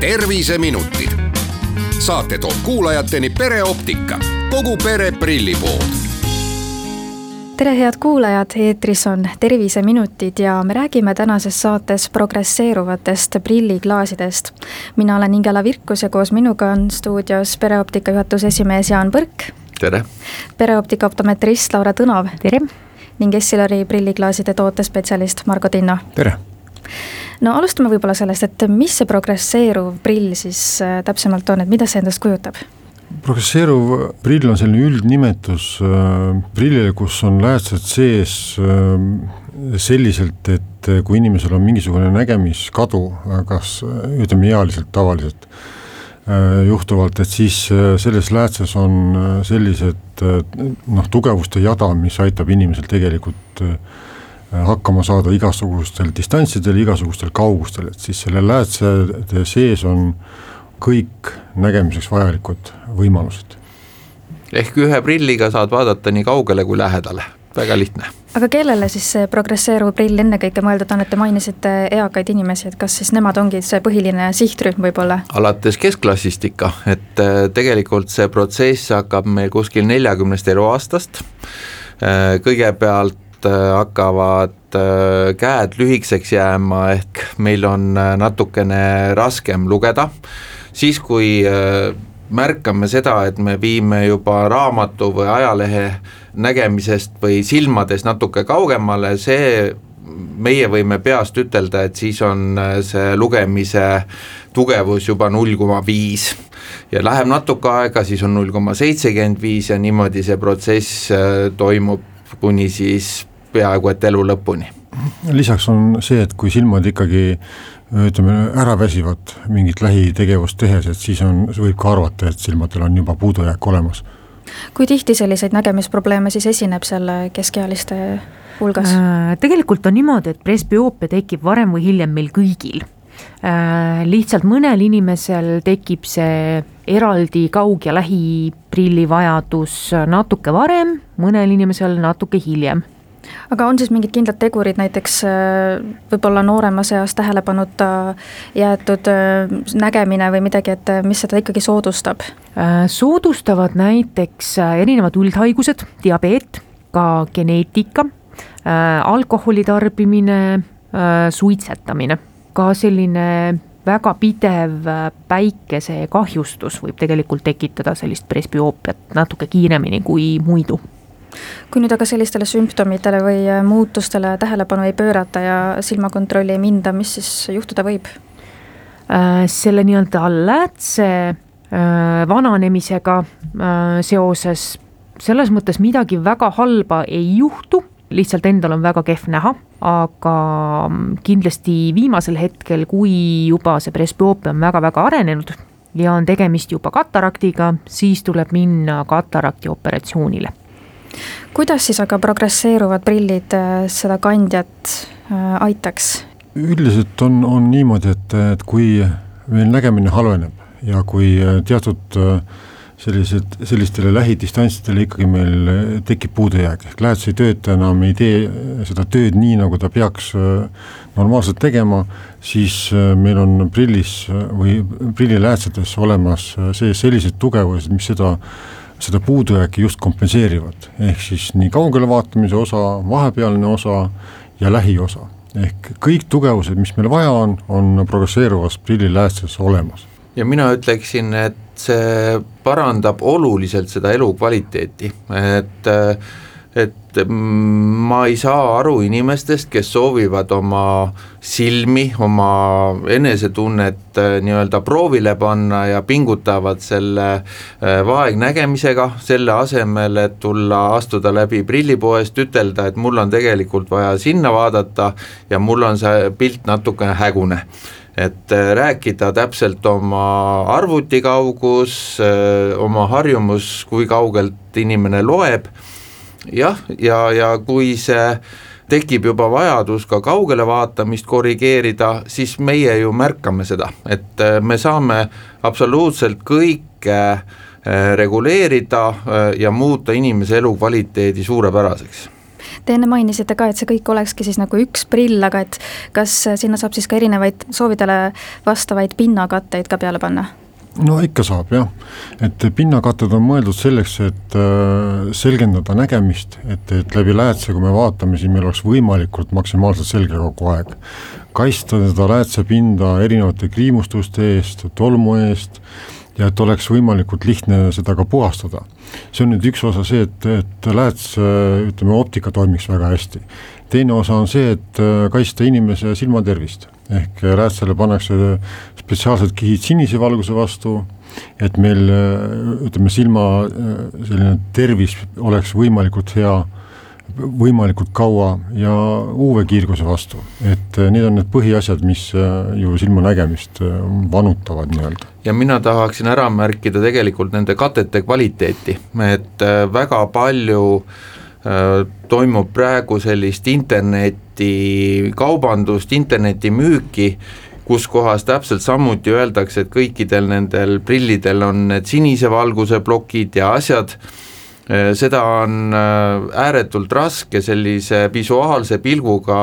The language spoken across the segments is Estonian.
terviseminutid. saate toob kuulajateni pereoptika, kogu pere prillipood tere, head kuulajad, eetris on Terviseminutid ja me räägime tänases saates progresseeruvatest prilliklaasidest. mina olen Ingela Virkus ja koos minuga on stuudios pereoptika juhatuse esimees Jaan Põrk. tere! pereoptika optometrist Laura Tõnov. tere! ning Essilori prilliklaaside tootespetsialist Margo Tinno. tere! No alustame võib-olla sellest, et mis see progresseeruv prill siis äh, täpsemalt on, et mida see endast kujutab? progresseeruv prill on selline üldnimetus äh, prillile, kus on läätsed sees äh, selliselt, et kui inimesel on mingisugune nägemiskadu, kas ütleme ealiselt tavaliselt juhtuvalt, et siis selles läätses on sellised noh, tugevuste jada, mis aitab inimesel tegelikult äh, hakkama saada igasugustel distantsidel, igasugustel kaugustel, et siis selle läätsede sees on kõik nägemiseks vajalikud võimalused. ehk ühe prilliga saad vaadata nii kaugele kui lähedale, väga lihtne. aga kellele siis see progresseeruv prill ennekõike mõeldud on, et te mainisite eakaid inimesi, et kas siis nemad ongi see põhiline sihtrühm võib-olla? alates keskklassist ikka, et äh, tegelikult see protsess hakkab meil kuskil neljakümnest eluaastast, kõigepealt äh, hakkavad äh, käed lühikeseks jääma, ehk meil on natukene raskem lugeda, siis kui märkame seda, et me viime juba raamatu või ajalehe nägemisest või silmadest natuke kaugemale, see meie võime peast ütelda, et siis on see lugemise tugevus juba null koma viis. Ja läheb natuke aega, siis on null koma seitsekümmend viis ja niimoodi see protsess toimub kuni siis peaaegu et elu lõpuni. lisaks on see, et kui silmad ikkagi ütleme, ära väsivad mingit lähitegevust tehes, et siis on, võib ka arvata, et silmadel on juba puudujääk olemas. kui tihti selliseid nägemisprobleeme siis esineb selle keskealiste hulgas äh,? Tegelikult on niimoodi, et presbüoopia tekib varem või hiljem meil kõigil. Lihtsalt mõnel inimesel tekib see eraldi kaug- ja lähiprilli vajadus natuke varem, mõnel inimesel natuke hiljem aga on siis mingid kindlad tegurid, näiteks võib-olla nooremas eas tähelepanuta jäetud nägemine või midagi, et mis seda ikkagi soodustab? soodustavad näiteks erinevad üldhaigused, diabeet, ka geneetika, alkoholi tarbimine, suitsetamine, ka selline väga pidev päikesekahjustus võib tegelikult tekitada sellist presbüoopiat natuke kiiremini kui muidu kui nüüd aga sellistele sümptomitele või muutustele tähelepanu ei pöörata ja silmakontrolli ei minda, mis siis juhtuda võib? selle nii-öelda läätse vananemisega seoses selles mõttes midagi väga halba ei juhtu, lihtsalt endal on väga kehv näha, aga kindlasti viimasel hetkel, kui juba see presbüoopia on väga-väga arenenud ja on tegemist juba kataraktiga, siis tuleb minna katarakti operatsioonile kuidas siis aga progresseeruvad prillid seda kandjat aitaks? üldiselt on, on niimoodi, et, et kui meil nägemine halveneb ja kui teatud sellised, sellistele lähidistantsidele ikkagi meil tekib puudujääk, ehk lähedus ei tööta enam, ei tee seda tööd nii, nagu ta peaks normaalselt tegema, siis meil on prillis või prilliläätsedes olemas sees sellised tugevused, mis seda seda puudujääki just kompenseerivad, ehk siis nii kaugele vaatamise osa, vahepealne osa ja lähiosa. ehk kõik tugevused, mis meil vaja on, on progresseeruvas prilliläästes olemas. Ja mina ütleksin, et see parandab oluliselt seda elukvaliteeti, et et ma ei saa aru inimestest, kes soovivad oma silmi, oma enesetunnet nii-öelda proovile panna ja pingutavad selle vaegnägemisega, selle asemel, et tulla, astuda läbi prillipoest, ütelda, et mul on tegelikult vaja sinna vaadata ja mul on see pilt natukene hägune et rääkida täpselt oma arvuti kaugus, oma harjumus, kui kaugelt inimene loeb. Jah, ja, ja kui see tekib juba vajadus ka kaugele vaatamist korrigeerida, siis meie ju märkame seda, et me saame absoluutselt kõike reguleerida ja muuta inimese elukvaliteedi suurepäraseks Te enne mainisite ka, et see kõik olekski siis nagu üks prill, aga et kas sinna saab siis ka erinevaid soovidele vastavaid pinnakatteid ka peale panna? no ikka saab jah, et pinnakatted on mõeldud selleks, et äh, selgendada nägemist, et, et läbi läätse, kui me vaatame, siis meil oleks võimalikult maksimaalselt selge kogu aeg. kaitsta seda läätsepinda erinevate kriimustuste eest, tolmu eest ja et oleks võimalikult lihtne seda ka puhastada. see on nüüd üks osa see, et, et lääts, ütleme, optika toimiks väga hästi. teine osa on see, et kaitsta inimese silmatervist, ehk läätsele pannakse spetsiaalsed kihid sinise valguse vastu, et meil ütleme, silma selline tervis oleks võimalikult hea võimalikult kaua ja UV-kiirguse vastu, et need on need põhiasjad, mis ju silmanägemist vanutavad nii-öelda. Ja mina tahaksin ära märkida tegelikult nende katete kvaliteeti, et väga palju toimub praegu sellist internetikaubandust, internetimüüki, kus kohas täpselt samuti öeldakse, et kõikidel nendel prillidel on need sinise valguse plokid ja asjad seda on äh, ääretult raske sellise visuaalse pilguga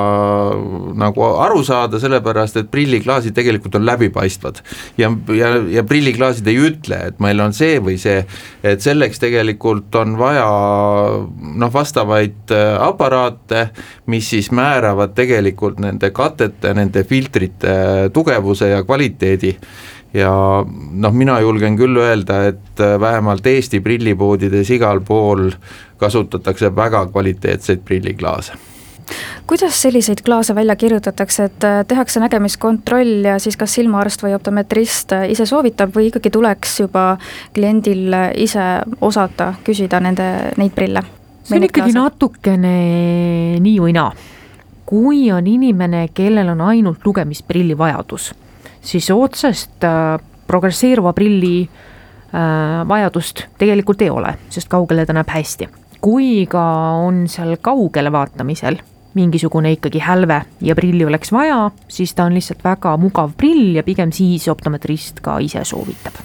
nagu aru saada, sellepärast et prilliklaasid tegelikult on läbipaistvad. ja, ja, ja prilliklaasid ei ütle, et meil on see või see, et selleks tegelikult on vaja noh, vastavaid äh, aparaate, mis siis määravad tegelikult nende katete, nende filtrite tugevuse ja kvaliteedi ja noh, mina julgen küll öelda, et äh, vähemalt Eesti prillipoodides igal pool kasutatakse väga kvaliteetseid prilliklaase kuidas selliseid klaase välja kirjutatakse, et äh, tehakse nägemiskontroll ja siis kas silmaarst või optometrist äh, ise soovitab või ikkagi tuleks juba kliendil ise osata küsida nende, neid prille? see on ikkagi klaase? natukene nii või naa. kui on inimene, kellel on ainult lugemisprilli vajadus siis otsest äh, progresseeruva prilli äh, vajadust tegelikult ei ole, sest kaugele ta näeb hästi. kui ka on seal kaugele vaatamisel mingisugune ikkagi hälve ja prilli oleks vaja, siis ta on lihtsalt väga mugav prill ja pigem siis optometrist ka ise soovitab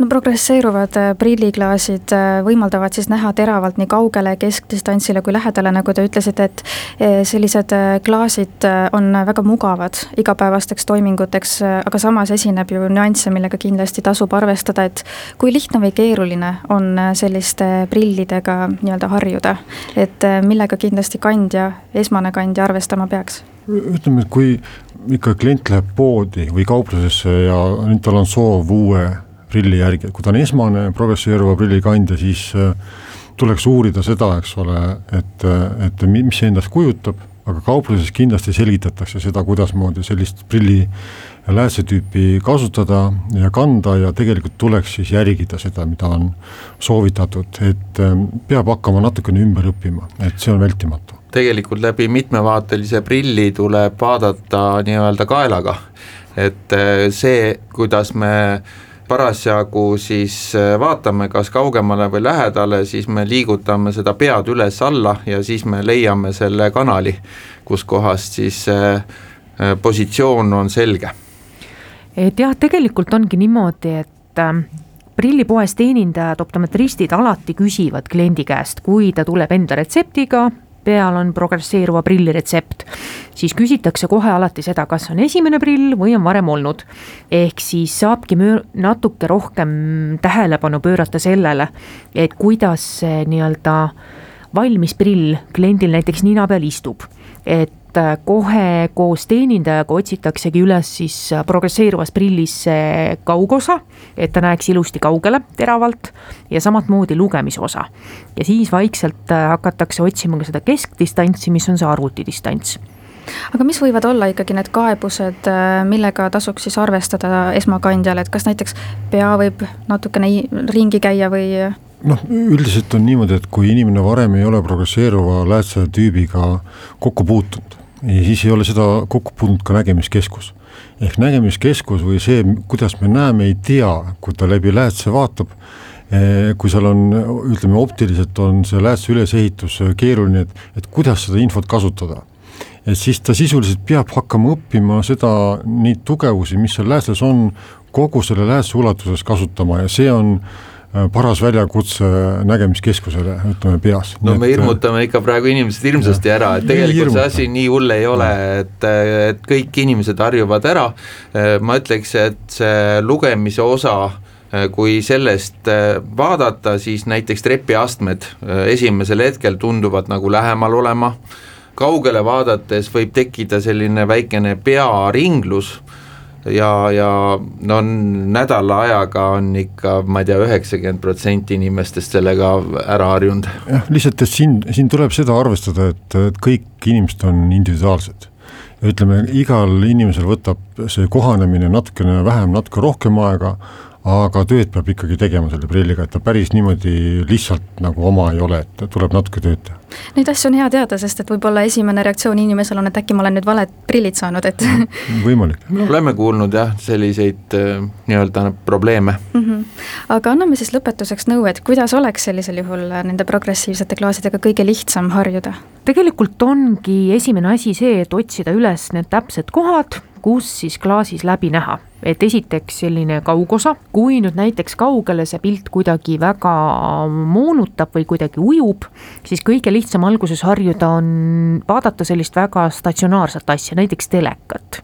no progresseeruvad äh, prilliklaasid äh, võimaldavad siis näha teravalt nii kaugele, keskdistantsile kui lähedale, nagu te ütlesite, et äh, sellised klaasid on väga mugavad igapäevasteks toiminguteks, aga samas esineb ju nüansse, millega kindlasti tasub arvestada, et kui lihtne või keeruline on selliste prillidega nii-öelda harjuda, et millega kindlasti kandja, esmane kandja arvestama peaks? ütleme, et kui ikka klient läheb poodi või kauplusesse ja nüüd tal on soov uue prilli järgi, kui ta on esmane progresseeruva prilli kandja, siis äh, tuleks uurida seda, eks ole, et, et mis see endast kujutab, aga kaupluses kindlasti selgitatakse seda, kuidasmoodi sellist prilli läätsetüüpi kasutada ja kanda ja tegelikult tuleks siis järgida seda, mida on soovitatud, et äh, peab hakkama natukene ümber õppima, et see on vältimatu. tegelikult läbi mitmevaatelise prilli tuleb vaadata nii-öelda kaelaga, et äh, see, kuidas me parasjagu siis äh, vaatame, kas kaugemale või lähedale, siis me liigutame seda pead üles-alla ja siis me leiame selle kanali, kus kohast siis äh, äh, positsioon on selge. et jah, tegelikult ongi niimoodi, et prillipoes teenindajad, optometristid alati küsivad kliendi käest, kui ta tuleb enda retseptiga peal on progresseeruva prilli retsept, siis küsitakse kohe alati seda, kas on esimene prill või on varem olnud. ehk siis saabki möö-, natuke rohkem tähelepanu pöörata sellele, et kuidas see nii-öelda valmis prill kliendil näiteks nina peal istub. et et äh, kohe koos teenindajaga otsitaksegi üles siis äh, progresseeruvas prillis see kaugosa, et ta näeks ilusti kaugele, teravalt ja samamoodi lugemisosa. ja siis vaikselt äh, hakatakse otsima ka seda keskdistantsi, mis on see arvutidistants aga mis võivad olla ikkagi need kaebused, millega tasuks siis arvestada esmakandjal, et kas näiteks pea võib natukene ringi käia või? noh, üldiselt on niimoodi, et kui inimene varem ei ole progresseeruva läätse tüübiga kokku puutunud, ja siis ei ole seda kokku puutunud ka nägemiskeskus. ehk nägemiskeskus või see, kuidas me näeme, ei tea, kui ta läbi läätse vaatab, eh, kui seal on, ütleme optiliselt on see läätse ülesehitus keeruline, et, et kuidas seda infot kasutada. et siis ta sisuliselt peab hakkama õppima seda, neid tugevusi, mis seal läätses on, kogu selle läätse ulatuses kasutama ja see on Äh, paras väljakutse nägemiskeskusele, ütleme peas. no me hirmutame ikka praegu inimesed hirmsasti ära, et tegelikult see asi nii hull ei ole, et, et kõik inimesed harjuvad ära. Äh, ma ütleks, et see lugemise osa äh, kui sellest vaadata, siis näiteks trepiastmed esimesel hetkel tunduvad nagu lähemal olema, kaugele vaadates võib tekkida selline väikene pearinglus ja, ja no nädala ajaga on ikka, ma ei tea, üheksakümmend protsenti inimestest sellega ära harjunud. jah, lihtsalt, et siin, siin tuleb seda arvestada, et, et kõik inimesed on individuaalsed. ütleme, igal inimesel võtab see kohanemine natukene vähem, natuke rohkem aega, aga tööd peab ikkagi tegema selle prilliga, et ta päris niimoodi lihtsalt nagu oma ei ole, et tuleb natuke tööd teha. Neid asju on hea teada, sest et võib-olla esimene reaktsioon inimesel on, et äkki ma olen nüüd valed prillid saanud, et võimalik. me oleme kuulnud jah, selliseid äh, nii-öelda probleeme mm. -hmm. aga anname siis lõpetuseks nõu, et kuidas oleks sellisel juhul nende progressiivsete klaasidega kõige lihtsam harjuda? tegelikult ongi esimene asi see, et otsida üles need täpsed kohad, kus siis klaasis läbi näha. et esiteks selline kaugosa, kui nüüd näiteks kaugele see pilt kuidagi väga moonutab või kuidagi ujub, siis kõige lihtsam alguses harjuda on vaadata sellist väga statsionaarset asja, näiteks telekat.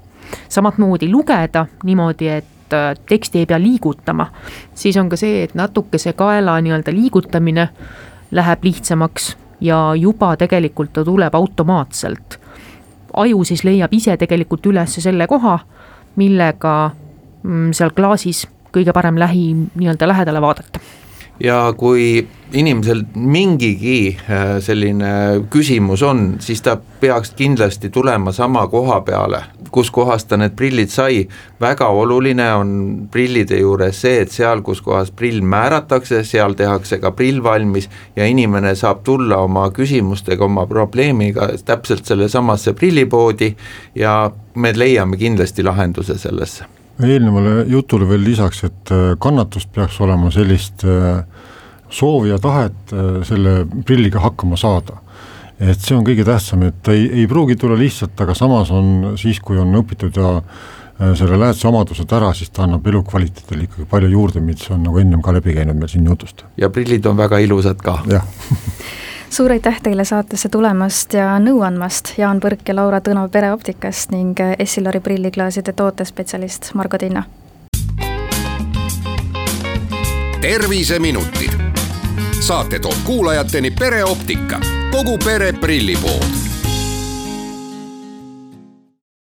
samamoodi lugeda niimoodi, et äh, teksti ei pea liigutama, siis on ka see, et natuke see kaela nii-öelda liigutamine läheb lihtsamaks ja juba tegelikult ta tuleb automaatselt aju siis leiab ise tegelikult üles selle koha, millega mm, seal klaasis kõige parem lähi, nii-öelda lähedale vaadata ja kui inimesel mingigi äh, selline küsimus on, siis ta peaks kindlasti tulema sama koha peale, kus kohas ta need prillid sai. väga oluline on prillide juures see, et seal, kus kohas prill määratakse, seal tehakse ka prill valmis ja inimene saab tulla oma küsimustega, oma probleemiga täpselt sellesamasse prillipoodi ja me leiame kindlasti lahenduse sellesse eelnevale jutule veel lisaks, et äh, kannatust peaks olema sellist äh, soovi ja tahet äh, selle prilliga hakkama saada. et see on kõige tähtsam, et ei, ei pruugi tulla lihtsalt, aga samas on siis, kui on õpitud ja selle läheduse omadused ära, siis ta annab elukvaliteedile ikkagi palju juurde, mis on nagu ennem ka läbi käinud meil siin jutust. ja prillid on väga ilusad ka. jah suur aitäh teile saatesse tulemast ja nõu andmast, Jaan Põrk ja Laura Tõno Pereoptikast ning Essilori prilliklaaside tootespetsialist Margo Tinna. terviseminutid, saate toob kuulajateni pereoptika, kogu pere prillipood